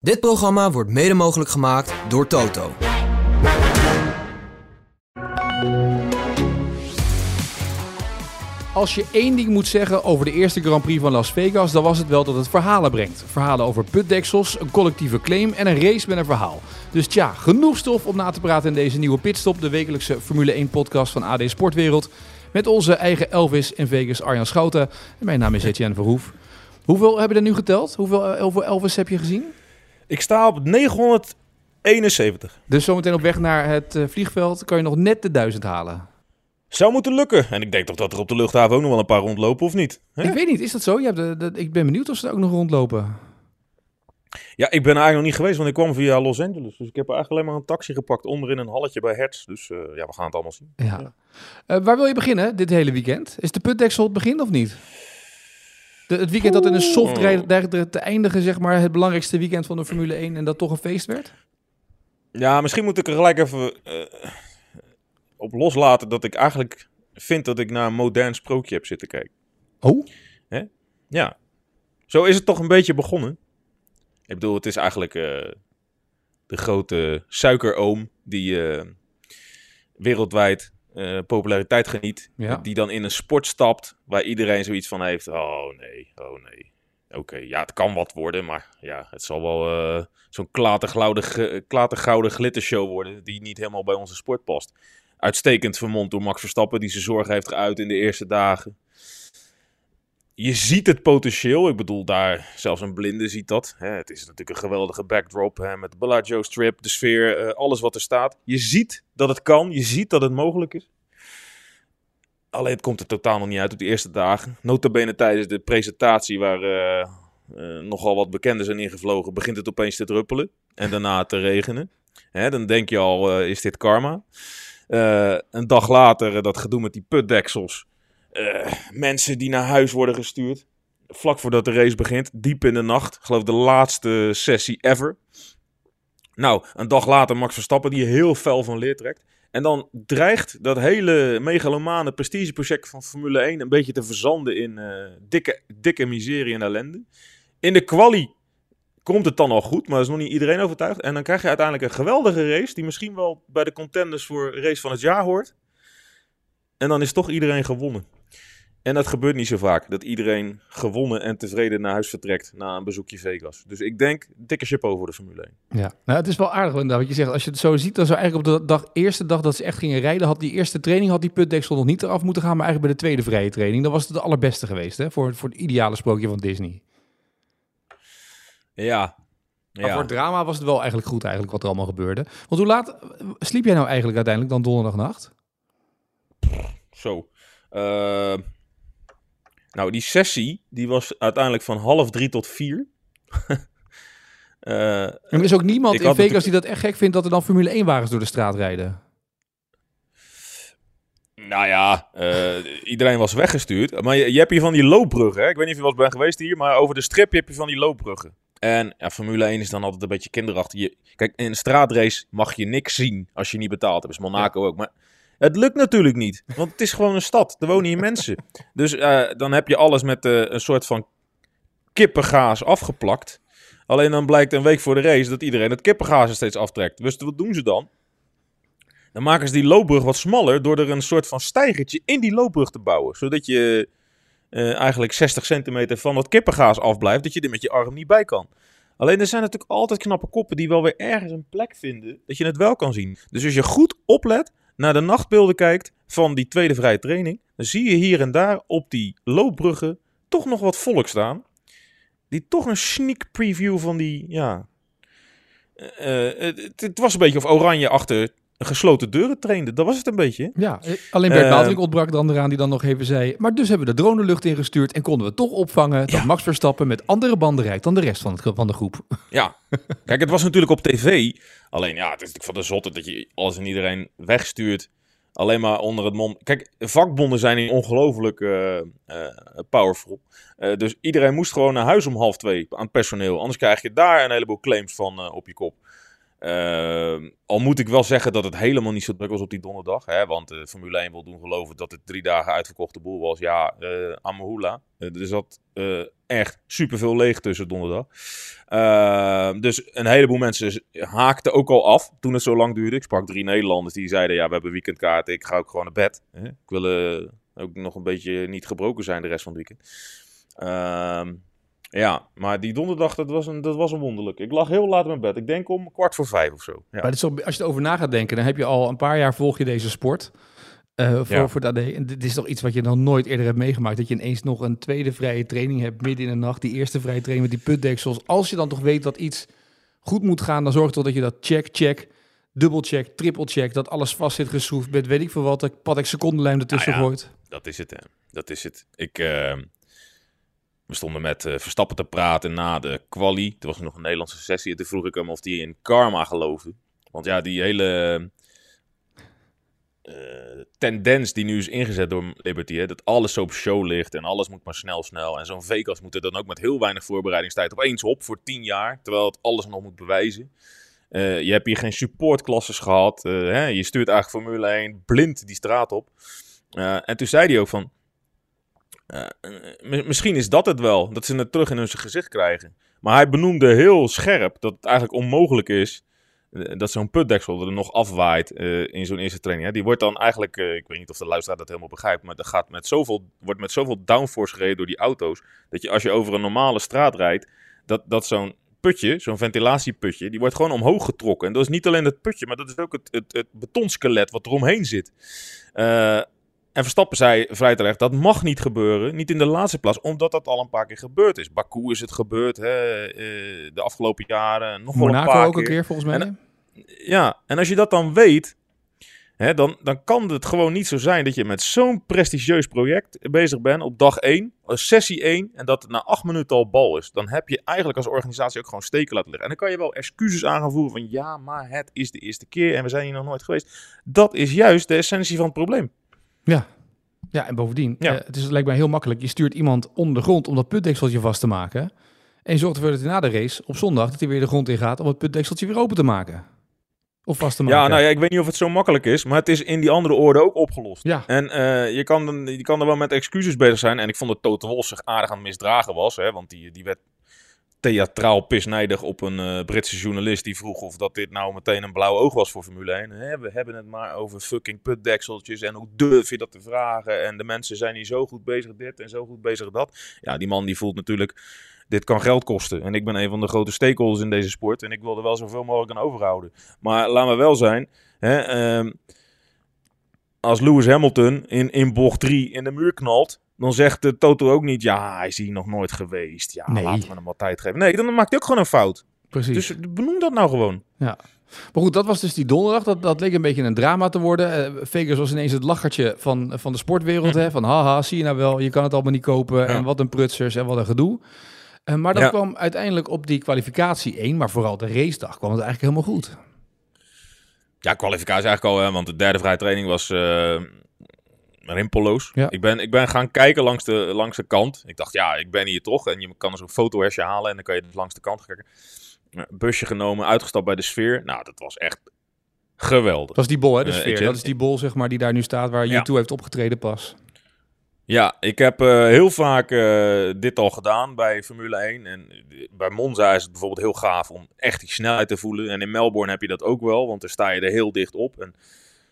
Dit programma wordt mede mogelijk gemaakt door Toto. Als je één ding moet zeggen over de eerste Grand Prix van Las Vegas, dan was het wel dat het verhalen brengt. Verhalen over putdeksels, een collectieve claim en een race met een verhaal. Dus tja, genoeg stof om na te praten in deze nieuwe Pitstop, de wekelijkse Formule 1 podcast van AD Sportwereld. Met onze eigen Elvis in Vegas, Arjan Schouten. En mijn naam is Etienne Verhoef. Hoeveel hebben er nu geteld? Hoeveel, eh, hoeveel Elvis heb je gezien? Ik sta op 971. Dus zometeen op weg naar het eh, vliegveld kan je nog net de duizend halen. Zou moeten lukken. En ik denk toch dat er op de luchthaven ook nog wel een paar rondlopen, of niet? Ik weet niet, is dat zo? Je hebt de, de- ik ben benieuwd of ze er ook nog rondlopen. Ja, ik ben eigenlijk nog niet geweest, want ik kwam via Los Angeles. Dus ik heb eigenlijk alleen maar een taxi gepakt onderin een halletje bij Hertz. Dus eh, ja, we gaan het allemaal zien. Ja. Eh, waar wil je beginnen dit hele weekend? Is de putdeksel het begin of niet? De, het weekend dat in een soft te eindigen, zeg maar, het belangrijkste weekend van de Formule 1 en dat toch een feest werd? Ja, misschien moet ik er gelijk even eh, op loslaten dat ik eigenlijk vind dat ik naar een modern sprookje heb zitten kijken. Oh? Ja, zo is het toch een beetje begonnen. Ik bedoel, het is eigenlijk eh, de grote suikeroom die eh, wereldwijd eh, populariteit geniet. Ja. Die dan in een sport stapt waar iedereen zoiets van heeft. Oh nee, oh nee. Oké, ja, het kan wat worden, maar ja, het zal wel eh, zo'n klatergouden glittershow worden die niet helemaal bij onze sport past. Uitstekend vermomd door Max Verstappen, die zijn zorgen heeft geuit in de eerste dagen je ziet het potentieel. Ik bedoel, daar zelfs een blinde ziet dat. Hè, het is natuurlijk een geweldige backdrop hè, met de Bellagio strip, de sfeer, eh, alles wat er staat. Je ziet dat het kan. Je ziet dat het mogelijk is. Alleen het komt er totaal nog niet uit op die eerste dagen. Notabene tijdens de presentatie waar eh, eh, nogal wat bekenden zijn ingevlogen, begint het opeens te druppelen. En daarna te regenen. Hè, dan denk je al, is dit karma? Een dag later dat gedoe met die putdeksels. Eh, mensen die naar huis worden gestuurd. Vlak voordat de race begint, diep in de nacht. Ik geloof de laatste sessie ever. Nou, een dag later Max Verstappen die heel fel van leer trekt. En dan dreigt dat hele megalomane prestigeproject van Formule 1 een beetje te verzanden in eh, dikke, dikke miserie en ellende. In de quali komt het dan al goed, maar is nog niet iedereen overtuigd. En dan krijg je uiteindelijk een geweldige race die misschien wel bij de contenders voor race van het jaar hoort. En dan is toch iedereen gewonnen. En dat gebeurt niet zo vaak. Dat iedereen gewonnen en tevreden naar huis vertrekt na een bezoekje Vegas. Dus ik denk, dikke chapeau voor de Formule 1. Ja. Nou, het is wel aardig inderdaad wat je zegt. Als je het zo ziet, dan zou eigenlijk op de dag, eerste dag dat ze echt gingen rijden, had die eerste training, had die putdeksel nog niet eraf moeten gaan, maar eigenlijk bij de tweede vrije training, dan was het de allerbeste geweest, hè, voor, voor het ideale sprookje van Disney. Ja. Maar ja. voor het drama was het wel eigenlijk goed eigenlijk wat er allemaal gebeurde. Want hoe laat sliep jij nou eigenlijk uiteindelijk dan donderdagnacht? Zo. Eh, nou, die sessie die was uiteindelijk van half drie tot vier. Eh, En er is ook niemand in Vegas die dat echt gek vindt dat er dan Formule 1 wagens door de straat rijden. Nou ja, eh, iedereen was weggestuurd. Maar je, je hebt hier van die loopbruggen. Hè? Ik weet niet of je wel eens bent geweest hier, maar over de strip heb je van die loopbruggen. En ja, Formule 1 is dan altijd een beetje kinderachtig. Je, kijk, in een straatrace mag je niks zien als je niet betaalt. Dat is Monaco ook. Maar het lukt natuurlijk niet, want het is gewoon een stad. Er wonen hier mensen. Dus eh, dan heb je alles met eh, een soort van kippengaas afgeplakt. Alleen dan blijkt een week voor de race dat iedereen het kippengaas er steeds aftrekt. Dus wat doen ze dan? Dan maken ze die loopbrug wat smaller door er een soort van stijgertje in die loopbrug te bouwen. Zodat je eh, eigenlijk 60 centimeter van dat kippengaas afblijft, dat je er met je arm niet bij kan. Alleen er zijn natuurlijk altijd knappe koppen die wel weer ergens een plek vinden dat je het wel kan zien. Dus als je goed oplet, naar de nachtbeelden kijkt van die tweede vrije training, dan zie je hier en daar op die loopbruggen toch nog wat volk staan. Die toch een sneak preview van die, ja... eh, eh, het, het was een beetje of Oranje achter gesloten deuren trainde. Dat was het een beetje. Ja, eh, alleen Bert Eh, Baaldrink ontbrak dan eraan die dan nog even zei... maar dus hebben we de drone lucht ingestuurd en konden we toch opvangen... dat Ja. Max Verstappen met andere banden rijdt dan de rest van, het, van de groep. Ja, kijk, het was natuurlijk op tv. Alleen ja, het is natuurlijk van de zotte dat je alles en iedereen wegstuurt. Alleen maar onder het mom. Kijk, vakbonden zijn hier ongelooflijk eh, powerful. Dus iedereen moest gewoon naar huis om half twee aan het personeel. Anders krijg je daar een heleboel claims van op je kop. Ehm, al moet ik wel zeggen dat het helemaal niet zo druk was op die donderdag. Hè, want uh, Formule 1 wil doen geloven dat het drie dagen uitverkochte boel was. Ja, uh, Amahula. Uh, er zat echt superveel leeg tussen donderdag. Ehm, dus een heleboel mensen haakten ook al af toen het zo lang duurde. Ik sprak drie Nederlanders die zeiden, ja, we hebben weekendkaarten. Ik ga ook gewoon naar bed. Ik wil ook nog een beetje niet gebroken zijn de rest van het weekend. Ja, maar die donderdag, dat was, een, dat was een wonderlijk. Ik lag heel laat in mijn bed. Ik denk om kwart voor vijf of zo. Ja. Maar als je erover na gaat denken, dan heb je al een paar jaar volg je deze sport. Uh, voor, ja. voor de AD. En dit is toch iets wat je nog nooit eerder hebt meegemaakt. Dat je ineens nog een tweede vrije training hebt midden in de nacht. Die eerste vrije training met die putdeksels. Als je dan toch weet dat iets goed moet gaan, dan zorg toch dat je dat check, check, dubbel check, triple check. Dat alles vast zit geschroefd met weet ik veel wat. Dat pad ik secondenlijm ertussen nou ja, gooit. Dat is het, hè. Dat is het. Ik... Uh... We stonden met uh, Verstappen te praten na de quali. Er was nog een Nederlandse sessie. En toen vroeg ik hem of hij in karma geloofde. Want ja, die hele uh, tendens die nu is ingezet door Liberty. Hè, dat alles zo op show ligt en alles moet maar snel, snel. En zo'n Vegas moet er dan ook met heel weinig voorbereidingstijd opeens op voor tien jaar. Terwijl het alles nog moet bewijzen. Uh, je hebt hier geen supportklasses gehad. Hè, je stuurt eigenlijk Formule 1 blind die straat op. en toen zei hij ook van... Uh, misschien is dat het wel, dat ze het terug in hun gezicht krijgen. Maar hij benoemde heel scherp dat het eigenlijk onmogelijk is uh, dat zo'n putdeksel er nog afwaait in zo'n eerste training. Hè. Die wordt dan eigenlijk, ik weet niet of de luisteraar dat helemaal begrijpt, maar dat gaat met zoveel, wordt met zoveel downforce gereden door die auto's, dat je als je over een normale straat rijdt, dat, dat zo'n putje, zo'n ventilatieputje, die wordt gewoon omhoog getrokken. En dat is niet alleen het putje, maar dat is ook het, het, het betonskelet wat eromheen zit. En Verstappen zei vrij terecht, dat mag niet gebeuren. Niet in de laatste plaats, omdat dat al een paar keer gebeurd is. Baku is het gebeurd hè, uh, de afgelopen jaren. Nog Monaco wel een paar ook keer. een keer, volgens mij. En, ja, en als je dat dan weet, hè, dan, dan kan het gewoon niet zo zijn dat je met zo'n prestigieus project bezig bent op dag 1, sessie 1, en dat het na acht minuten al bal is. Dan heb je eigenlijk als organisatie ook gewoon steken laten liggen. En dan kan je wel excuses aan gaan voeren van ja, maar het is de eerste keer en we zijn hier nog nooit geweest. Dat is juist de essentie van het probleem. Ja, ja, en bovendien, ja. Uh, het, is, het lijkt mij heel makkelijk. Je stuurt iemand onder de grond om dat putdekseltje vast te maken. En je zorgt ervoor dat hij na de race op zondag dat hij weer de grond in gaat om het putdekseltje weer open te maken. Of vast te maken. Ja, nou ja, ik weet niet of het zo makkelijk is, maar het is in die andere orde ook opgelost. Ja. En uh, je, kan, je kan er wel met excuses bezig zijn. En ik vond dat Toto Wolff zich aardig aan het misdragen was, hè, want die, die werd theatraal pisnijdig op een uh, Britse journalist die vroeg of dat dit nou meteen een blauw oog was voor Formule 1. Hè, we hebben het maar over fucking putdekseltjes en hoe durf je dat te vragen? En de mensen zijn hier zo goed bezig dit en zo goed bezig dat. Ja, die man die voelt natuurlijk, dit kan geld kosten. En ik ben een van de grote stakeholders in deze sport en ik wil er wel zoveel mogelijk aan overhouden. Maar laat me wel zijn, uh, als Lewis Hamilton in, in bocht 3 in de muur knalt, dan zegt de Toto ook niet, ja, hij is hier nog nooit geweest. Ja, nee. laten we hem wat tijd geven. Nee, dan maakt hij ook gewoon een fout. Precies. Dus benoem dat nou gewoon. Ja. Maar goed, dat was dus die donderdag. Dat, dat leek een beetje een drama te worden. Uh, Vegas was ineens het lachertje van, van de sportwereld. Hè? Van haha, zie je nou wel, je kan het allemaal niet kopen. Ja. En wat een prutsers en wat een gedoe. Uh, maar dat ja. kwam uiteindelijk op die kwalificatie 1, maar vooral de racedag kwam het eigenlijk helemaal goed. Ja, kwalificatie eigenlijk al, hè, want de derde vrije training was... Uh rimpelloos. Ja. Ik, ben, ik ben gaan kijken langs de, langs de kant. Ik dacht, ja, ik ben hier toch. En je kan zo'n fotohersje halen en dan kan je dus langs de kant kijken. Busje genomen, uitgestapt bij de sfeer. Nou, dat was echt geweldig. Dat is die bol, hè, de sfeer. Uh, dat is die bol, zeg maar, die daar nu staat, waar ja. U2 heeft opgetreden pas. Ja, ik heb uh, heel vaak uh, dit al gedaan bij Formule 1. En bij Monza is het bijvoorbeeld heel gaaf om echt die snelheid te voelen. En in Melbourne heb je dat ook wel, want daar sta je er heel dicht op. En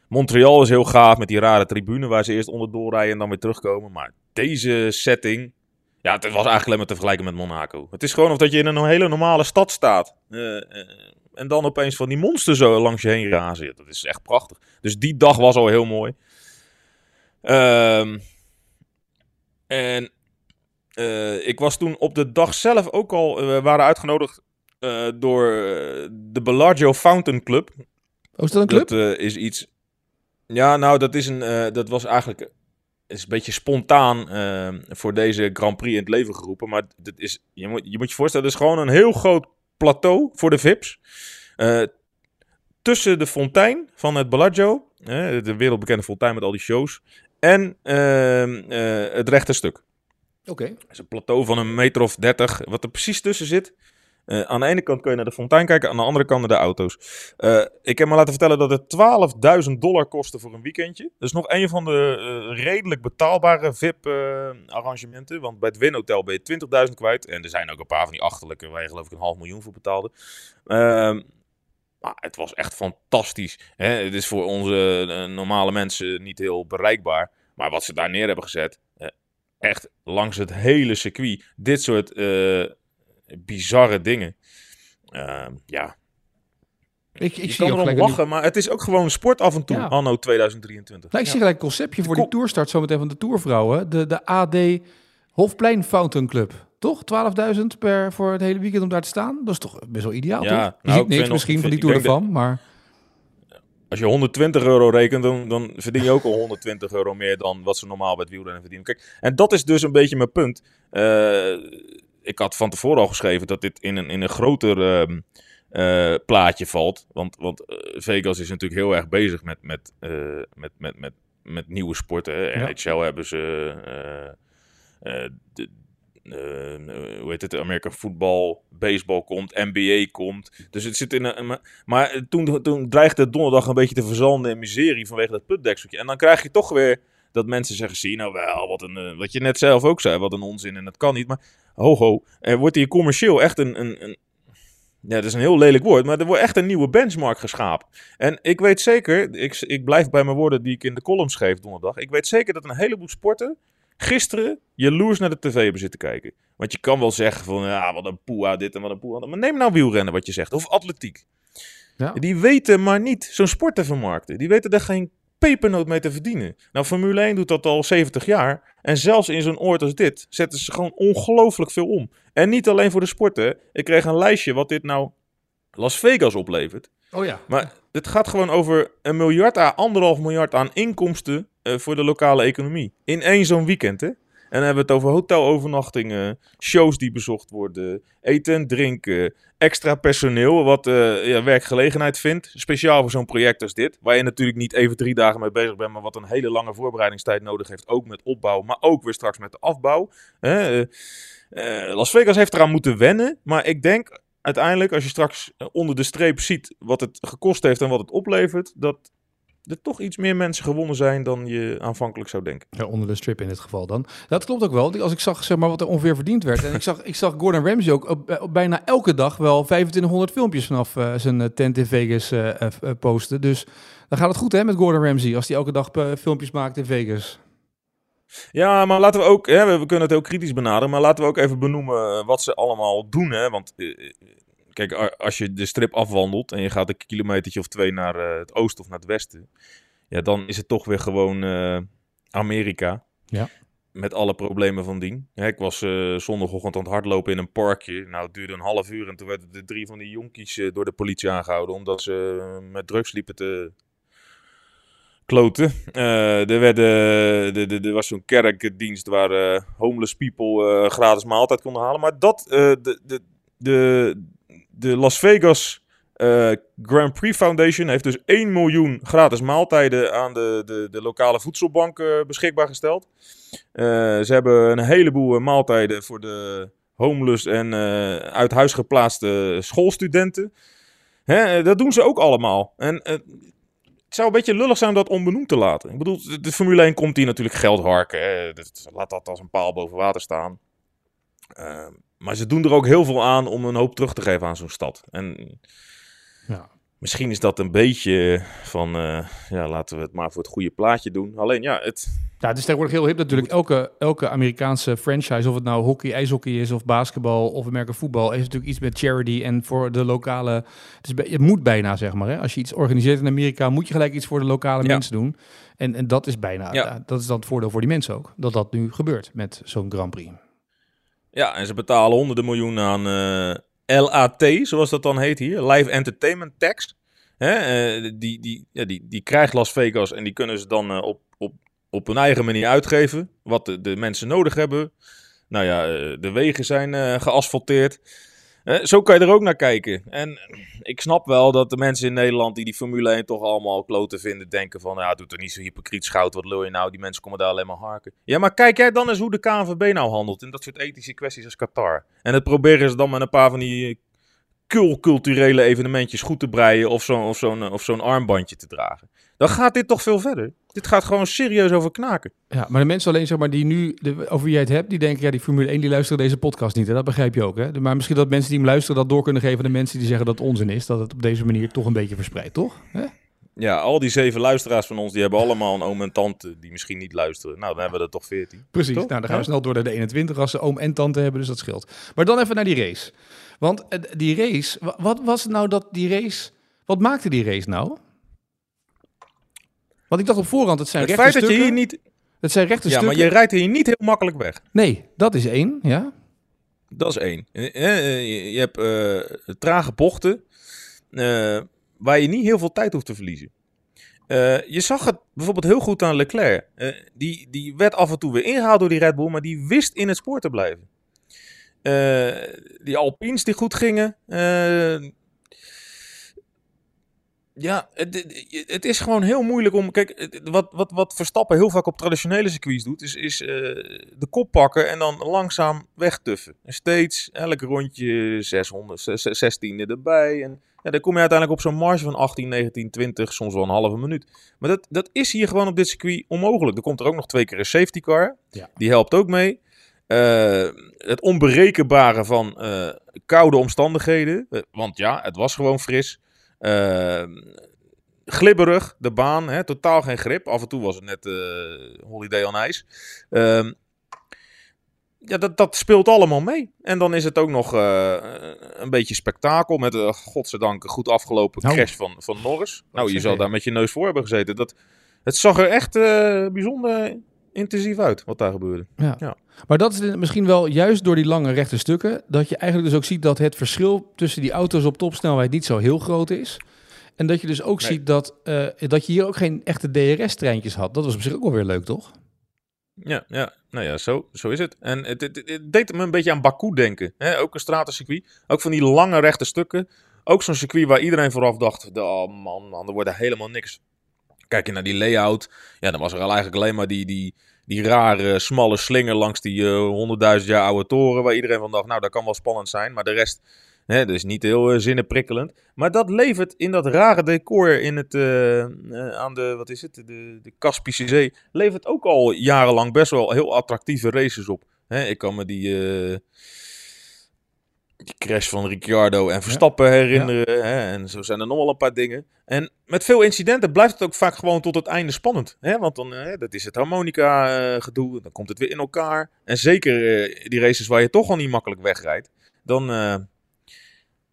Montreal is heel gaaf met die rare tribune waar ze eerst onderdoor rijden en dan weer terugkomen. Maar deze setting, ja, het was eigenlijk alleen maar te vergelijken met Monaco. Het is gewoon of dat je in een hele normale stad staat. Uh, uh, en dan opeens van die monsters zo langs je heen razen. Dat is echt prachtig. Dus die dag was al heel mooi. Um, en uh, ik was toen op de dag zelf ook al, we waren uitgenodigd door de Bellagio Fountain Club. Oh, is dat een club? Dat is iets, ja, nou, dat, is een, uh, dat was eigenlijk is een beetje spontaan uh, voor deze Grand Prix in het leven geroepen. Maar dat is, je, moet, je moet je voorstellen, het is gewoon een heel groot plateau voor de VIP's. Uh, tussen de fontein van het Bellagio, de wereldbekende fontein met al die shows, en ehm, het rechte stuk. Oké. Okay. Het is een plateau van een meter of dertig. Wat er precies tussen zit, Uh, aan de ene kant kun je naar de fontein kijken, aan de andere kant naar de auto's. Uh, ik heb me laten vertellen dat het 12.000 dollar kostte voor een weekendje. Dat is nog een van de uh, redelijk betaalbare VIP-arrangementen. want bij het Win Hotel ben je 20.000 kwijt. En er zijn ook een paar van die achterlijke waar je geloof ik een half miljoen voor betaalde. Ehm, maar het was echt fantastisch. Hè? Het is voor onze normale mensen niet heel bereikbaar. Maar wat ze daar neer hebben gezet, echt langs het hele circuit. Dit soort bizarre dingen. Uh, ja. Ik, ik je zie kan erom lachen, maar het is ook gewoon sport af en toe, Ja. anno 2023. Nou, ik zie gelijk een conceptje voor die toerstart zometeen van de Tourvrouwen. De, de AD Hofplein Fountain Club. Toch? 12.000 per voor het hele weekend om daar te staan? Dat is toch best wel ideaal, Ja, toch? Je nou, ziet ik niks nog- misschien van die Tour denk Femme, maar... Als je 120 euro rekent, dan, dan verdien je ook al 120 euro meer dan wat ze normaal bij het wielrennen verdienen. Kijk, en dat is dus een beetje mijn punt. Eh, ik had van tevoren al geschreven dat dit in een, in een groter ehm, eh, plaatje valt. Want, want eh, Vegas is natuurlijk heel erg bezig met, met, eh, met, met, met, met nieuwe sporten. Hè. Ja. Hebben ze... de, hoe heet het? Amerika voetbal, baseball komt, NBA komt. Dus het zit in een. maar- Maar toen, toen dreigde het donderdag een beetje te verzanden in miserie vanwege dat putdekseltje. En dan krijg je toch weer dat mensen zeggen: zie nou wel, wat, een, eh, wat je net zelf ook zei, wat een onzin en dat kan niet. Maar ho, ho, er wordt hier commercieel echt een. een, een ja, dat is een heel lelijk woord, maar er wordt echt een nieuwe benchmark geschapen. En ik weet zeker, ik, ik blijf bij mijn woorden die ik in de column schreef donderdag. Ik weet zeker dat een heleboel sporten gisteren jaloers naar de tv hebben zitten kijken. Want je kan wel zeggen van, ja, wat een poeha dit en wat een poeha dat. Maar neem nou wielrennen wat je zegt, of atletiek. Ja. Die weten maar niet zo'n sport te vermarkten. Die weten er geen pepernoot mee te verdienen. Nou, Formule 1 doet dat al 70 jaar. En zelfs in zo'n oord als dit zetten ze gewoon ongelooflijk veel om. En niet alleen voor de sporten. Ik kreeg een lijstje wat dit nou Las Vegas oplevert. Oh ja. Maar het gaat gewoon over een miljard à anderhalf miljard aan inkomsten eh, voor de lokale economie. In één zo'n weekend, hè? En dan hebben we het over hotelovernachtingen, shows die bezocht worden, eten en drinken, extra personeel wat eh, ja, werkgelegenheid vindt. Speciaal voor zo'n project als dit, waar je natuurlijk niet even drie dagen mee bezig bent, maar wat een hele lange voorbereidingstijd nodig heeft. Ook met opbouw, maar ook weer straks met de afbouw. Eh, eh, Las Vegas heeft eraan moeten wennen, maar ik denk uiteindelijk, als je straks eh, onder de streep ziet wat het gekost heeft en wat het oplevert, dat er toch iets meer mensen gewonnen zijn dan je aanvankelijk zou denken. Ja, onder de strip in dit geval dan. Dat klopt ook wel. Als ik zag zeg maar, wat er ongeveer verdiend werd. En ik zag, ik zag Gordon Ramsay ook op, op bijna elke dag wel 2500 filmpjes vanaf eh, zijn eh, tent in Vegas eh, eh, eh, posten. Dus dan gaat het goed hè met Gordon Ramsay. Als hij elke dag eh, filmpjes maakt in Vegas. Ja, maar laten we ook, hè, we, we kunnen het heel kritisch benaderen, maar laten we ook even benoemen eh, wat ze allemaal doen. Hè? Want eh, eh, kijk, als je de strip afwandelt en je gaat een kilometertje of twee naar eh, het oosten of naar het westen, ja, dan is het toch weer gewoon eh, Amerika. Ja. Met alle problemen van dien. Hè, ik was eh, zondagochtend aan het hardlopen in een parkje. Nou, het duurde een half uur en toen werden de drie van die jonkies door de politie aangehouden. Omdat ze met drugs liepen te kloten. Er, de, de, er was zo'n kerkdienst waar homeless people gratis maaltijd konden halen. Maar dat, de, de, de, de Las Vegas eh, Grand Prix Foundation heeft dus 1 miljoen gratis maaltijden aan de, de, de lokale voedselbank eh, beschikbaar gesteld. Eh, ze hebben een heleboel maaltijden voor de homeless en uit huis geplaatste schoolstudenten. Hè, dat doen ze ook allemaal. En het zou een beetje lullig zijn om dat onbenoemd te laten. Ik bedoel, de, Formule 1 komt hier natuurlijk geld harken. Laat dat als een paal boven water staan. Maar ze doen er ook heel veel aan om een hoop terug te geven aan zo'n stad. En Ja. misschien is dat een beetje van, eh, ja, laten we het maar voor het goede plaatje doen. Alleen ja, het, Ja, het is tegenwoordig heel hip natuurlijk. Elke, elke Amerikaanse franchise, of het nou hockey, ijshockey is of basketbal of Amerika voetbal, heeft natuurlijk iets met charity en voor de lokale. Het, is, bij- het moet bijna, zeg maar. Hè? Als je iets organiseert in Amerika, moet je gelijk iets voor de lokale Ja. mensen doen. En, en dat is bijna, ja, dat is dan het voordeel voor die mensen ook. Dat dat nu gebeurt met zo'n Grand Prix. Ja, en ze betalen honderden miljoenen aan eh, LAT, zoals dat dan heet hier, Live Entertainment Tax. Eh, die, die, ja, die, die krijgt Las Vegas en die kunnen ze dan eh, op, op, op hun eigen manier uitgeven. Wat de, de mensen nodig hebben. Nou ja, de wegen zijn geasfalteerd. Eh, zo kan je er ook naar kijken. En ik snap wel dat de mensen in Nederland die die Formule 1 toch allemaal kloten vinden, denken van, ja, doe er niet zo hypocriet schout, wat lul je nou, die mensen komen daar alleen maar harken. Ja, maar kijk jij dan eens hoe de KNVB nou handelt in dat soort ethische kwesties als Qatar. En dat proberen ze dan met een paar van die culturele evenementjes goed te breien of zo'n of zo'n of zo'n armbandje te dragen. Dan gaat dit toch veel verder. Dit gaat gewoon serieus over knaken. Ja, maar de mensen alleen zeg maar, die nu, de, over wie jij het hebt, die denken, ja, die Formule 1 die luisteren deze podcast niet. Hè? Dat begrijp je ook. Hè? Maar misschien dat mensen die hem luisteren dat door kunnen geven aan de mensen die zeggen dat het onzin is. Dat het op deze manier toch een beetje verspreidt, toch? Hè? Ja, al die zeven luisteraars van ons, die hebben allemaal een oom en tante die misschien niet luisteren. Nou, dan hebben we er toch veertien. Precies, Toch? nou dan gaan we Ja. snel door naar de 21 als ze oom en tante hebben, dus dat scheelt. Maar dan even naar die race. Want eh, die race, wa- wat was het nou dat die race, wat maakte die race nou? Want ik dacht op voorhand, het zijn Het rechte feit dat je hier niet... Het zijn rechte Ja, maar stukken. je rijdt hier niet heel makkelijk weg. Nee, dat is één, ja. Dat is één. Eh, eh, Je hebt eh, trage bochten waar je niet heel veel tijd hoeft te verliezen. Je zag het bijvoorbeeld heel goed aan Leclerc. Die, die werd af en toe weer ingehaald door die Red Bull, maar die wist in het spoor te blijven. Die Alpines die goed gingen. Ja, het, het- is gewoon heel moeilijk om. Kijk, wat, wat, wat Verstappen heel vaak op traditionele circuits doet, is, is eh, de kop pakken en dan langzaam wegtuffen. En steeds, elk rondje 600, zes- zes- 16e erbij. En ja, dan kom je uiteindelijk op zo'n marge van 18, 19, 20, soms wel een halve minuut. Maar dat, dat is hier gewoon op dit circuit onmogelijk. Er komt er ook nog twee keer een safety car. Ja. Die helpt ook mee. Eh, het onberekenbare van eh, koude omstandigheden. Want ja, het was gewoon fris. Eh, glibberig, de baan, hè, totaal geen grip. Af en toe was het net eh, Holiday on Ice. Ehm, ja, dat, dat speelt allemaal mee. En dan is het ook nog eh, een beetje spektakel met een godzijdank een goed afgelopen Nou. crash van, van Norris. Nou, je zal je? daar met je neus voor hebben gezeten. Dat, het zag er echt bijzonder intensief uit wat daar gebeurde. Maar dat is misschien wel juist door die lange rechte stukken, dat je eigenlijk dus ook ziet dat het verschil tussen die auto's op topsnelheid niet zo heel groot is. En dat je dus ook Nee. ziet dat, eh, dat je hier ook geen echte DRS-treintjes had. Dat was op zich ook wel weer leuk, toch? Ja, ja, nou ja, zo, zo is het. En het, het, het deed me een beetje aan Baku denken. Hè? Ook een stratencircuit. Ook van die lange rechte stukken. Ook zo'n circuit waar iedereen vooraf dacht: oh man, man, er wordt helemaal niks. Kijk je naar die layout. Ja, dan was er al eigenlijk alleen maar die, die, die rare, smalle slinger langs die eh, honderdduizend jaar oude toren. Waar iedereen van dacht: nou, dat kan wel spannend zijn. Maar de rest. Hè, dus niet heel uh, zinnenprikkelend. Maar dat levert in dat rare decor in het, eh, eh, aan de, wat is het, de, de Kaspische Zee, levert ook al jarenlang best wel heel attractieve races op. Hè, ik kan me die, eh, die crash van Ricciardo en Verstappen herinneren. Hè, en zo zijn er nog wel een paar dingen. En met veel incidenten blijft het ook vaak gewoon tot het einde spannend. Hè, want dan eh, dat is het harmonica eh, gedoe, dan komt het weer in elkaar. En zeker eh, die races waar je toch al niet makkelijk wegrijdt, dan, eh,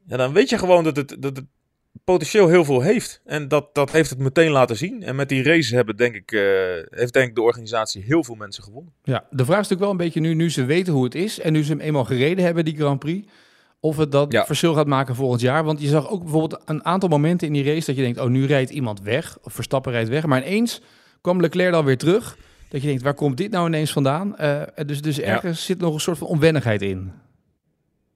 ja, dan weet je gewoon dat het, dat het potentieel heel veel heeft. En dat, dat heeft het meteen laten zien. En met die races hebben, denk ik, eh, heeft denk ik de organisatie heel veel mensen gewonnen. Ja, de vraag is natuurlijk wel een beetje nu, nu ze weten hoe het is en nu ze hem eenmaal gereden hebben, die Grand Prix, of het dat Ja. verschil gaat maken volgend jaar. Want je zag ook bijvoorbeeld een aantal momenten in die race dat je denkt, oh, nu rijdt iemand weg, of Verstappen rijdt weg. Maar ineens kwam Leclerc dan weer terug. Dat je denkt, waar komt dit nou ineens vandaan? Eh, dus, dus ergens zit nog een soort van onwennigheid in.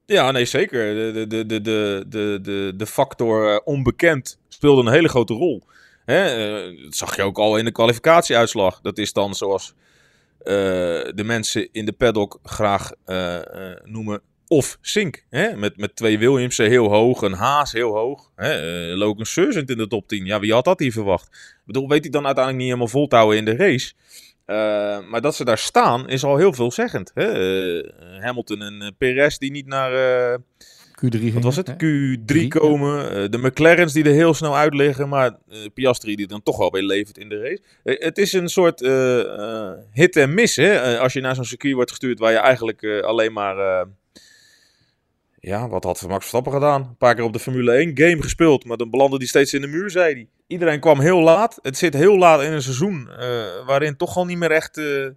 Ja, nee, zeker. De, de, de, de, de, de, de factor eh, onbekend speelde een hele grote rol. Hè? eh, dat zag je ook al in de kwalificatieuitslag. Dat is dan zoals de mensen in de paddock graag noemen of Sink. Hè? Met, met twee Williamsen heel hoog, een Haas heel hoog. Hè? eh, Logan in de top 10. Ja, wie had dat hier verwacht? Ik bedoel, weet hij dan uiteindelijk niet helemaal vol te houden in de race? Uh, maar dat ze daar staan is al heel veelzeggend. Hè? Uh, Hamilton en uh, Perez die niet naar uh, Q3 wat was het? Q3 Drie, komen. Ja. de McLaren's die er heel snel uit liggen. Maar Piastri die dan toch wel weer levert in de race. het is een soort uh, hit en miss. Hè? als je naar zo'n circuit wordt gestuurd waar je eigenlijk alleen maar... eh, ja, wat had Max Verstappen gedaan? Een paar keer op de Formule 1 game gespeeld, maar dan belandde hij steeds in de muur, zei hij. Iedereen kwam heel laat. Het zit heel laat in een seizoen uh, waarin toch al niet meer echt uh,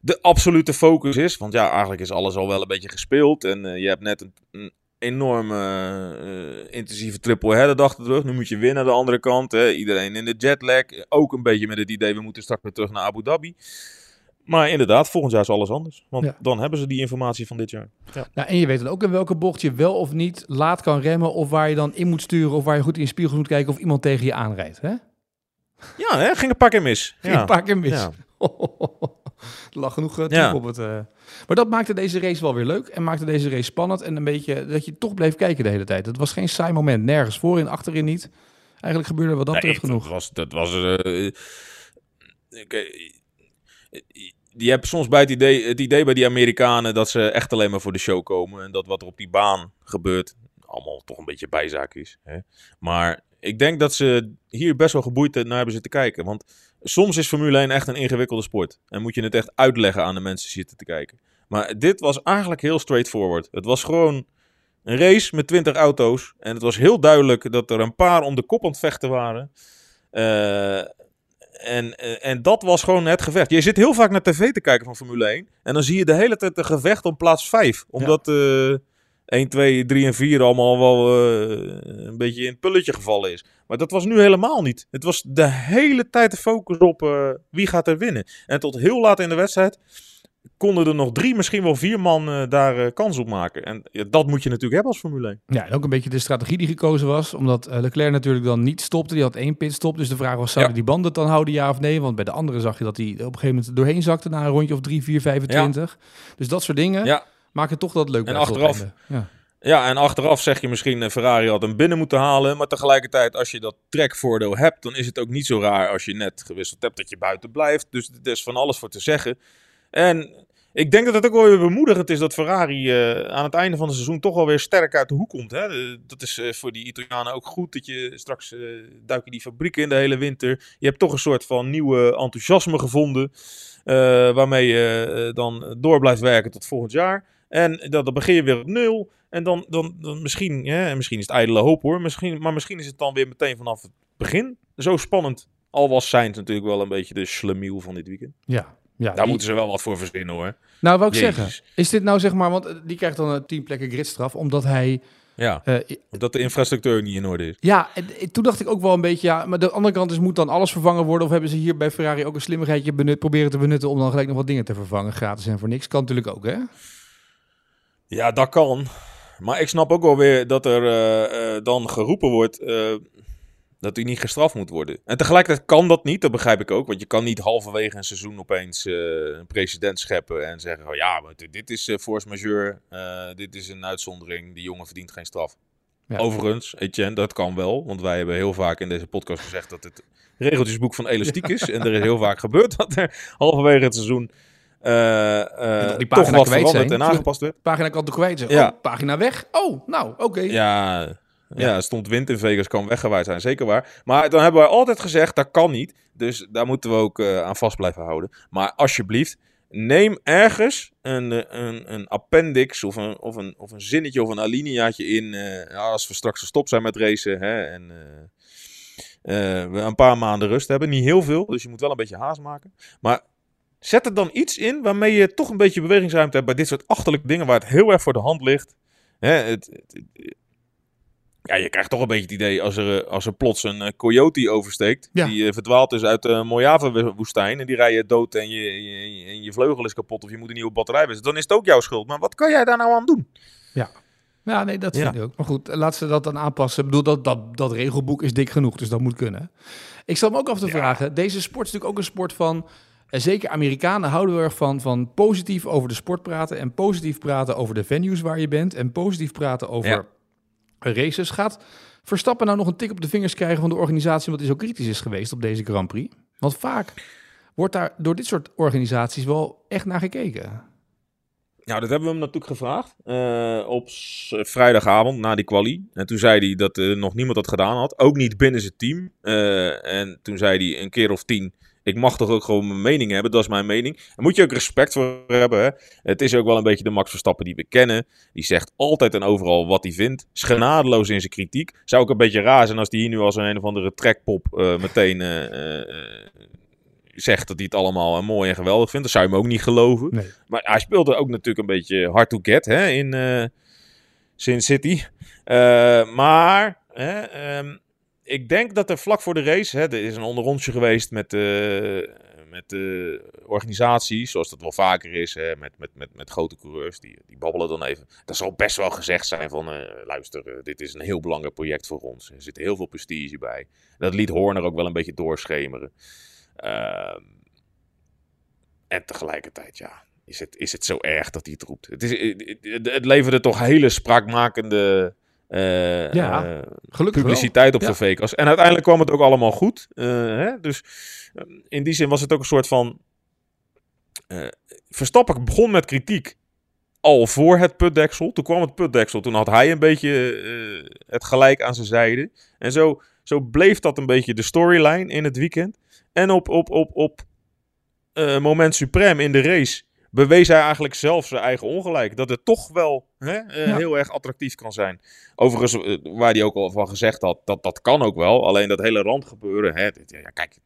de absolute focus is. Want ja, eigenlijk is alles al wel een beetje gespeeld. En uh, je hebt net een, een enorme intensieve triple header dag terug. Nu moet je weer naar de andere kant. Hè. Iedereen in de jetlag. Ook een beetje met het idee, we moeten straks weer terug naar Abu Dhabi. Maar inderdaad, volgend jaar is alles anders. Want ja. dan hebben ze die informatie van dit jaar. Ja. Nou, en je weet dan ook in welke bocht je wel of niet laat kan remmen. Of waar je dan in moet sturen. Of waar je goed in je spiegel moet kijken of iemand tegen je aanrijdt. Hè? Ja, hè? ging een paar keer mis. Ging ja. een paar keer mis. Ja. Er lag genoeg uh, Ja. op het... eh. Maar dat maakte deze race wel weer leuk. En maakte deze race spannend. En een beetje dat je toch bleef kijken de hele tijd. Het was geen saai moment. Nergens voorin, achterin niet. Eigenlijk gebeurde wat dat Nee, genoeg. Dat was, dat was eh, die hebben soms bij het idee, het idee bij die Amerikanen dat ze echt alleen maar voor de show komen. En dat wat er op die baan gebeurt, allemaal toch een beetje bijzaak is. Hè? Maar ik denk dat ze hier best wel geboeid naar hebben zitten kijken. Want soms is Formule 1 echt een ingewikkelde sport. En moet je het echt uitleggen aan de mensen zitten te kijken. Maar dit was eigenlijk heel straightforward. Het was gewoon een race met 20 auto's. En het was heel duidelijk dat er een paar om de kop aan het vechten waren. Eh, en, eh, en dat was gewoon het gevecht. Je zit heel vaak naar tv te kijken van Formule 1. En dan zie je de hele tijd een gevecht om plaats 5. Omdat eh 1, 2, 3 en 4 allemaal wel eh, een beetje in het pulletje gevallen is. Maar dat was nu helemaal niet. Het was de hele tijd de focus op eh, wie gaat er winnen. En tot heel laat in de wedstrijd konden er nog drie, misschien wel vier man eh, daar eh, kans op maken. En ja, dat moet je natuurlijk hebben als Formule 1. Ja, en ook een beetje de strategie die gekozen was. Omdat eh, Leclerc natuurlijk dan niet stopte. Die had één pitstop. Dus de vraag was, zouden die banden het dan houden, ja of nee? Want bij de andere zag je dat hij op een gegeven moment doorheen zakte... na een rondje of 3, 4, 25. Dus dat soort dingen maken toch dat leuk. En achteraf-. Ja. En achteraf zeg je misschien Ferrari had hem binnen moeten halen. Maar tegelijkertijd, als je dat trekvoordeel hebt, dan is het ook niet zo raar als je net gewisseld hebt dat je buiten blijft. Dus er is van alles voor te zeggen. En ik denk dat het ook wel weer bemoedigend is dat Ferrari eh, aan het einde van het seizoen toch wel weer sterk uit de hoek komt. Hè? Dat is eh, voor die Italianen ook goed. Dat je straks eh duik je die fabrieken in de hele winter. Je hebt toch een soort van nieuwe enthousiasme gevonden. waarmee je dan door blijft werken tot volgend jaar. En dan, dan begin je weer op nul. En dan, dan, dan misschien, misschien is het ijdele hoop hoor. Misschien, maar misschien is het dan weer meteen vanaf het begin zo spannend. Al was Sainz natuurlijk wel een beetje de slemiel van dit weekend. ja. Ja Daar die- moeten ze wel wat voor verzinnen hoor. Nou, wou ik Jezus. zeggen. Is dit nou zeg maar... Want eh, die krijgt dan een 10 plekken gridstraf. Omdat hij... Ja, eh, omdat de infrastructuur niet in orde is. Ja, en, en toen dacht ik ook wel een beetje, ja, maar de andere kant is, moet dan alles vervangen worden? Of hebben ze hier bij Ferrari ook een slimmigheidje benut, proberen te benutten om dan gelijk nog wat dingen te vervangen, gratis en voor niks? Kan natuurlijk ook, hè? Ja, dat kan. Maar ik snap ook wel weer dat er eh, eh, dan geroepen wordt eh, dat hij niet gestraft moet worden. En tegelijkertijd kan dat niet, dat begrijp ik ook. Want je kan niet halverwege een seizoen opeens eh, een president scheppen en zeggen: oh, ja, maar dit is eh, force majeure, eh, dit is een uitzondering, die jongen verdient geen straf. Ja. Overigens, Etienne, dat kan wel. Want wij hebben heel vaak in deze podcast gezegd dat het regeltjesboek van elastiek is. en er is heel vaak gebeurd dat er halverwege het seizoen die toch pagina wat kwijt veranderd en aangepast werd. Pagina kan toch kwijt zijn? Ja. Oh, pagina weg? Oh, nou, oké. Ja, ja, stond wind in Vegas, kan weggewaaid zijn, zeker waar. Maar dan hebben wij altijd gezegd, dat kan niet. Dus daar moeten we ook eh, aan vast blijven houden. Maar alsjeblieft, neem ergens een, eh, een, een appendix of een, of, een, of een zinnetje of een alineaatje in. eh, als we straks gestopt zijn met racen hè, en we een paar maanden rust hebben. Niet heel veel, dus je moet wel een beetje haast maken. Maar zet er dan iets in waarmee je toch een beetje bewegingsruimte hebt bij dit soort achterlijke dingen waar het heel erg voor de hand ligt. Hè, het- ja, je krijgt toch een beetje het idee als er, eh, als er plots een eh, coyote oversteekt. Ja. Die eh, verdwaald is uit de Mojave-woestijn. En die rij je dood en je, je, en je vleugel is kapot. Of je moet een nieuwe batterij wisselen. Dan is het ook jouw schuld. Maar wat kan jij daar nou aan doen? Ja, nee, dat Ja. vind ik ook. Maar goed, laat ze dat dan aanpassen. Ik bedoel, dat, dat, dat regelboek is dik genoeg, dus dat moet kunnen. Ik stel me ook af te vragen, deze sport is natuurlijk ook een sport van... En zeker Amerikanen houden heel erg van, van positief over de sport praten... en positief praten over de venues waar je bent... en positief praten over Ja. Races. Gaat Verstappen nou nog een tik op de vingers krijgen van de organisatie... omdat hij zo kritisch is geweest op deze Grand Prix? Want vaak wordt daar door dit soort organisaties wel echt naar gekeken. Nou, dat hebben we hem natuurlijk gevraagd. eh, op vrijdagavond na die quali. En toen zei hij dat eh, nog niemand dat gedaan had. Ook niet binnen zijn team. Eh, en toen zei hij een keer of tien. Ik mag toch ook gewoon mijn mening hebben. Dat is mijn mening. Daar moet je ook respect voor hebben. Hè? Het is ook wel een beetje de Max Verstappen die we kennen. Die zegt altijd en overal wat hij vindt. Is genadeloos in zijn kritiek. Zou ook een beetje raar zijn als hij hier nu als een, een of andere trekpop eh, meteen eh, eh, zegt dat hij het allemaal mooi en geweldig vindt. Dat zou je hem ook niet geloven. Nee. Maar hij speelde ook natuurlijk een beetje hard to get hè, in Sin City. Maar hè, ehm, ik denk dat er vlak voor de race, hè, er is een onderrondje geweest met, eh, met de organisaties, zoals dat wel vaker is, hè, met, met, met, met grote coureurs, die, die babbelen dan even. Dat zal best wel gezegd zijn van, eh, luister, eh, dit is een heel belangrijk project voor ons. Er zit heel veel prestige bij. Dat liet Horner ook wel een beetje doorschemeren. Ehm, en tegelijkertijd, ja, is het, is het zo erg dat hij het roept. Het, is, het, het leverde toch hele spraakmakende uh, ja, gelukkig publiciteit op Ja. Vegas. En uiteindelijk kwam het ook allemaal goed. Uh, hè? Dus in die zin was het ook een soort van. Verstappen begon met kritiek al voor het putdeksel. Toen kwam het putdeksel. Toen had hij een beetje het gelijk aan zijn zijde. En zo, zo bleef dat een beetje de storyline in het weekend. En op, op, op, op uh, moment suprem in de race bewees hij eigenlijk zelf zijn eigen ongelijk. Dat het toch wel hè, uh, ja. heel erg attractief kan zijn. Overigens, uh, waar hij ook al van gezegd had, dat, dat kan ook wel. Alleen dat hele randgebeuren, hè, dit, ja, kijk,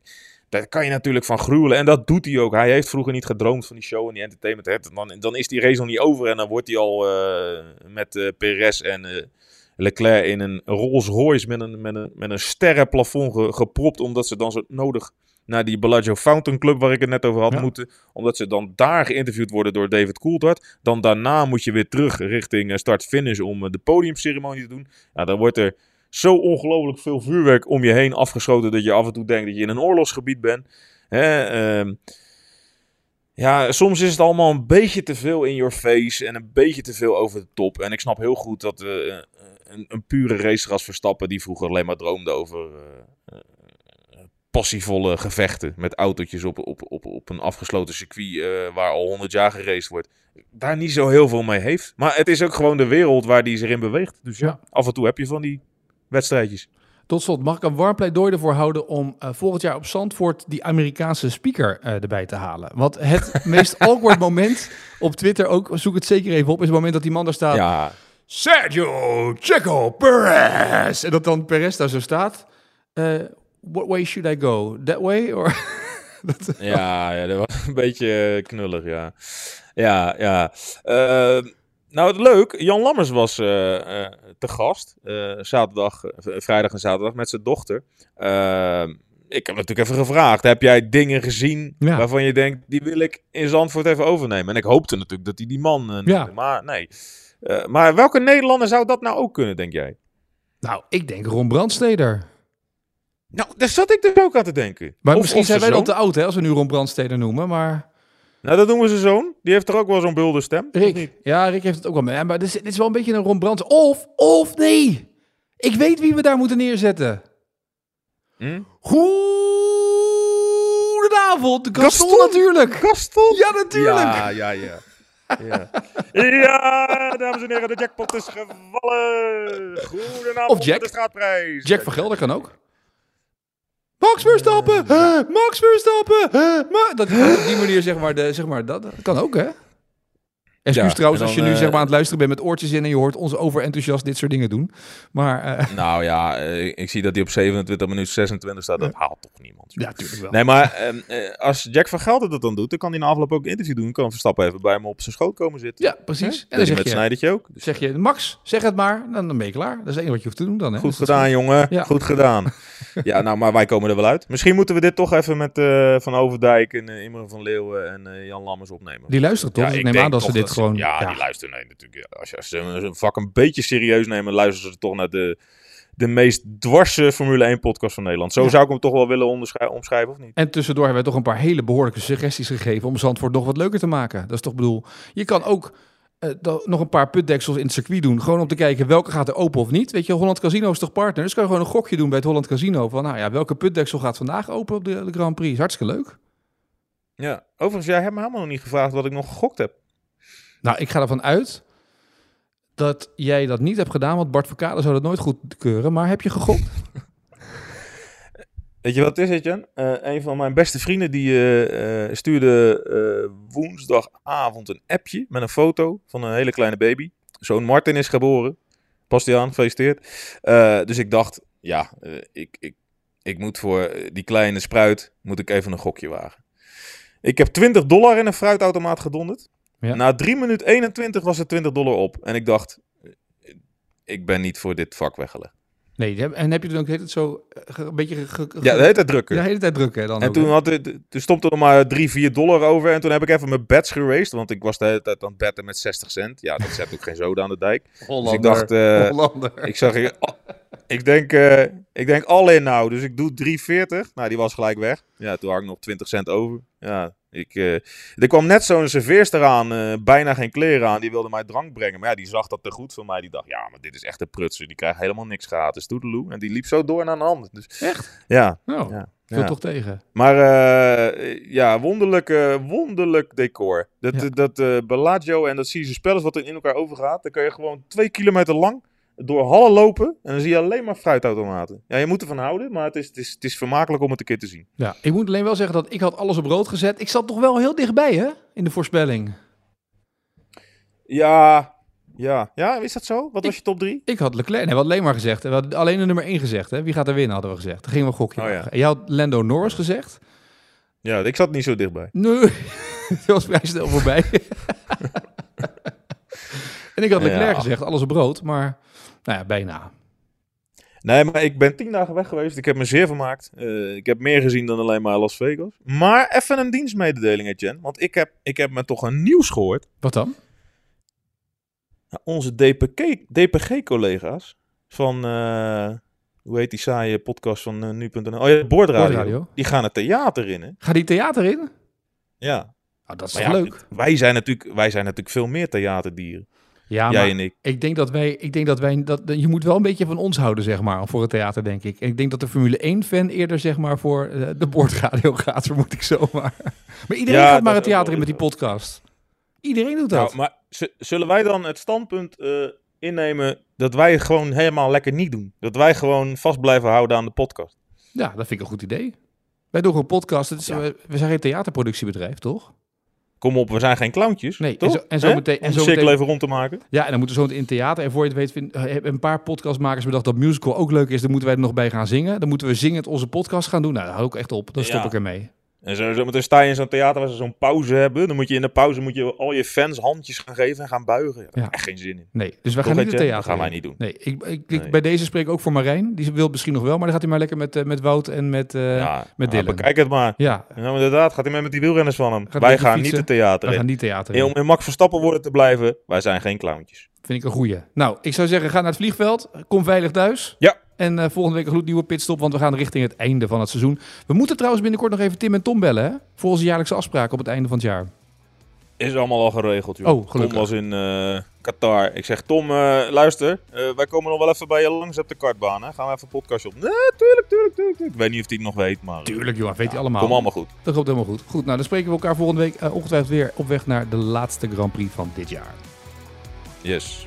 daar kan je natuurlijk van gruwelen. En dat doet hij ook. Hij heeft vroeger niet gedroomd van die show en die entertainment. Hè. Dan, dan is die race nog niet over en dan wordt hij al uh, met Perez en... Leclerc in een Rolls Royce met een, met een, met een sterrenplafond ge, gepropt, omdat ze dan zo nodig naar die Bellagio Fountain Club waar ik het net over had ja. moeten. Omdat ze dan daar geïnterviewd worden door David Coulthard. Dan daarna moet je weer terug richting start-finish om de podiumceremonie te doen. Ja, dan wordt er zo ongelooflijk veel vuurwerk om je heen afgeschoten dat je af en toe denkt dat je in een oorlogsgebied bent. Hè, uh, ja, soms is het allemaal een beetje te veel in your face en een beetje te veel over de top. En ik snap heel goed dat uh, een, een, pure racer als Verstappen, die vroeger alleen maar droomde over uh, passievolle gevechten met autootjes op, op, op, op een afgesloten circuit uh, waar al 100 jaar geraced wordt, daar niet zo heel veel mee heeft. Maar het is ook gewoon de wereld waar die zich in beweegt. Dus ja, ja. af en toe heb je van die wedstrijdjes. Tot slot, mag ik een warm pleidooi ervoor houden om uh, volgend jaar op Zandvoort die Amerikaanse speaker uh, erbij te halen? Want het meest awkward moment op Twitter, ook zoek het zeker even op, is het moment dat die man daar staat. Ja. Sergio Checo Perez! En dat dan Perez daar zo staat. Uh, what way should I go? That way? Or dat, ja, ja, dat was een beetje knullig, ja. Ja, ja. Uh, nou, leuk. Jan Lammers was uh, uh, te gast. zaterdag, vrijdag en zaterdag met zijn dochter. ik heb natuurlijk even gevraagd. Heb jij dingen gezien ja. waarvan je denkt... die wil ik in Zandvoort even overnemen? En ik hoopte natuurlijk dat hij die man... ja. Maar nee. maar welke Nederlander zou dat nou ook kunnen, denk jij? Nou, ik denk Ron Brandsteder. Nou, daar zat ik dus ook aan te denken. Maar of, misschien of zijn wij dan te oud, hè, als we nu Ron Brandsteder noemen, maar... Nou, dat noemen ze zoon. Die heeft er ook wel zo'n bulde stem. Rick. Ja, Rick heeft het ook wel mee. Maar dit is, dit is wel een beetje een Ron Brands. Of, of nee. Ik weet wie we daar moeten neerzetten. Hm? Goedenavond. De Gaston, Gaston natuurlijk. Gaston? Ja, natuurlijk. Ja, ja, ja. Ja. ja, dames en heren, de jackpot is gevallen. Goedenavond of Jack. de straatprijs. Jack van Gelder kan ook. Max Verstappen! Ja. Max Verstappen! Ma dat op die manier, zeg maar, de, zeg maar dat, dat kan ook, hè? Excuus ja, trouwens dan, als je nu zeg maar, aan het luisteren bent met oortjes in en je hoort ons overenthousiast dit soort dingen doen. Maar, uh, nou ja, uh, ik zie dat hij op 27 minuten 26 staat. Dat haalt toch niemand. Ja, natuurlijk wel. Nee, maar als Jack van Gelder dat dan doet, dan kan hij na afloop ook een interview doen. Kan Verstappen even bij hem op zijn schoot komen zitten. Ja, precies. Hè? En dan zeg met Snijdertje ook. Dus zeg je, Max, zeg het maar. Dan, dan ben je klaar. Dat is het enige wat je hoeft te doen dan. Hè? Goed gedaan, goed. jongen. Ja. Goed gedaan. ja, nou, maar wij komen er wel uit. Misschien moeten we dit toch even met Van Overdijk en Imre van Leeuwen en Jan Lammers opnemen. Die luisteren toch? Ja, ik neem aan dat ze dit gewoon... Ja, ja, die luisteren. Nee, natuurlijk. Als, je, als ze een vak een beetje serieus nemen, luisteren ze toch naar de, de meest dwarse Formule 1 podcast van Nederland. Zo ja. zou ik hem toch wel willen omschrijven, of niet? En tussendoor hebben we toch een paar hele behoorlijke suggesties gegeven om Zandvoort nog wat leuker te maken. Dat is toch bedoel, je kan ook uh, nog een paar putdeksels in het circuit doen. Gewoon om te kijken welke gaat er open of niet. Weet je, Holland Casino is toch partner? Dus kan je gewoon een gokje doen bij het Holland Casino. Van nou ja, welke putdeksel gaat vandaag open op de, de Grand Prix? Is hartstikke leuk. Ja, overigens, jij hebt me helemaal nog niet gevraagd wat ik nog gegokt heb. Nou, ik ga ervan uit dat jij dat niet hebt gedaan, want Bart Verkade zou dat nooit goedkeuren. Maar heb je gegokt? Weet je wat het is, Etienne? Uh, een van mijn beste vrienden die uh, uh, stuurde woensdagavond een appje met een foto van een hele kleine baby. Zoon Martin is geboren. Bastiaan, gefeliciteerd. dus ik dacht, ja, ik, ik, ik moet voor die kleine spruit moet ik even een gokje wagen. Ik heb 20 dollar in een fruitautomaat gedonderd. Ja. Na 3 minuten 21 was het 20 dollar op. En ik dacht, ik ben niet voor dit vak weggelegd. Nee, en heb je dan ook het zo een beetje... ja, de hele tijd drukken. Ja, de hele tijd drukken dan En ook, toen, had het, toen stond er nog maar 3, 4 dollar over. En toen heb ik even mijn bets geraced. Want ik was de hele tijd aan het betten met 60 cent. Ja, dat zet ook geen zoden aan de dijk. Hollander. Dus ik dacht... Uh, Hollander. Ik zag... Ik, ik denk, uh, ik denk all in nou. Dus ik doe 3,40. Nou, die was gelijk weg. Ja, toen had ik nog 20 cent over. Ja, Ik, eh, er kwam net zo'n serveerster aan, eh, bijna geen kleren aan. Die wilde mij drank brengen. Maar ja, die zag dat te goed van mij. Die dacht, ja, maar dit is echt een prutser. Die krijgt helemaal niks gratis. Toedeloe. En die liep zo door naar een ander. Dus, Echt? ja, Nou, ja. toch tegen. Maar eh, ja, wonderlijk, wonderlijk decor. Dat, Ja. dat Bellagio en dat Caesar Palace wat er in elkaar overgaat. Dan kun je gewoon twee kilometer lang door hallen lopen. En dan zie je alleen maar fruitautomaten. Ja, je moet ervan houden, maar het is, het is, het is vermakelijk om het een keer te zien. Ja, ik moet alleen wel zeggen dat ik had alles op rood gezet. Ik zat toch wel heel dichtbij, hè? In de voorspelling. Ja, ja. Ja, is dat zo? Wat was je top drie? Ik had Leclerc, nee, we hadden alleen maar gezegd. We hadden alleen de nummer 1 gezegd, hè? Wie gaat er winnen, hadden we gezegd. Dan gingen we een gokje Oh, ja. En jij had Lando Norris gezegd. Ja, ik zat niet zo dichtbij. Nee, dat was vrij snel voorbij. en ik had Leclerc Ja. gezegd, alles op rood. Maar, nou ja, bijna. Nee, maar ik ben tien dagen weg geweest. Ik heb me zeer vermaakt. Eh, ik heb meer gezien dan alleen maar Las Vegas. Maar even een dienstmededeling, Jen. Want ik heb, ik heb me toch een nieuws gehoord. Wat dan? Nou, onze DPG DPG-collega's van, eh, hoe heet die saaie podcast van eh, nu.nl? Oh ja, Boordradio. Boordradio. Die gaan het theater in, hè? Ga die theater in? Ja. Nou, dat is ja, leuk? Wij zijn, natuurlijk, wij zijn natuurlijk veel meer theaterdieren. Ja, Jij maar en ik. ik denk dat wij, ik denk dat wij, dat, je moet wel een beetje van ons houden, zeg maar, voor het theater, denk ik. En ik denk dat de Formule 1-fan eerder, zeg maar, voor eh, de boordradio gaat, vermoed ik zomaar. Maar iedereen Ja, gaat maar het theater in met die podcast. Iedereen doet dat. Nou, maar zullen wij dan het standpunt eh, innemen dat wij het gewoon helemaal lekker niet doen? Dat wij gewoon vast blijven houden aan de podcast? Ja, dat vind ik een goed idee. Wij doen gewoon podcast. Het is, Ja. we, we zijn geen theaterproductiebedrijf, toch? Kom op, we zijn geen clowntjes, Nee, en toch? zo- en zo meteen- en Om zo cirkel meteen- even rond te maken. Ja, en dan moeten we zo in het theater. En voor je het weet, vind, eh, hebben een paar podcastmakers bedacht dat musical ook leuk is. Dan moeten wij er nog bij gaan zingen. Dan moeten we zingend onze podcast gaan doen. Nou, dat hou ik echt op. Dan stop Ja. ik ermee. En zo, sta je in zo'n theater waar ze zo'n pauze hebben. Dan moet je in de pauze moet je al je fans handjes gaan geven en gaan buigen. Ja, daar heb ik Ja. echt geen zin in. Nee, dus wij Toch, gaan niet het theater Dat gaan wij niet doen. Nee, ik, ik, ik- Nee. bij deze spreek ik ook voor Marijn. Die wil misschien nog wel, maar dan gaat hij maar lekker met, eh, met Wout en met... eh, ja, met nou, Dylan. Bekijk het maar. ja, maar inderdaad, gaat hij mee met die wielrenners van hem. Gaat wij gaan niet het theater we in. gaan niet theater in. om in Max Verstappen worden te blijven, wij zijn geen clowntjes. Vind ik een goeie. Nou, ik zou zeggen, ga naar het vliegveld. Kom veilig thuis. Ja. En eh, volgende week een gloednieuwe pitstop, want we gaan richting het einde van het seizoen. We moeten trouwens binnenkort nog even Tim en Tom bellen, hè? Voor onze jaarlijkse afspraak op het einde van het jaar. Is allemaal al geregeld, joh. Oh, gelukkig. Tom was in eh, Qatar. Ik zeg, Tom, eh, luister. wij komen nog wel even bij je langs op de kartbaan. Hè? Gaan we even een podcastje op. Nee, tuurlijk, tuurlijk, tuurlijk. Ik weet niet of hij het nog weet, maar... Tuurlijk, joh, weet hij allemaal. Kom allemaal goed. Dat komt helemaal goed. Goed, nou, dan spreken we elkaar volgende week ongetwijfeld weer op weg naar de laatste Grand Prix van dit jaar. Yes.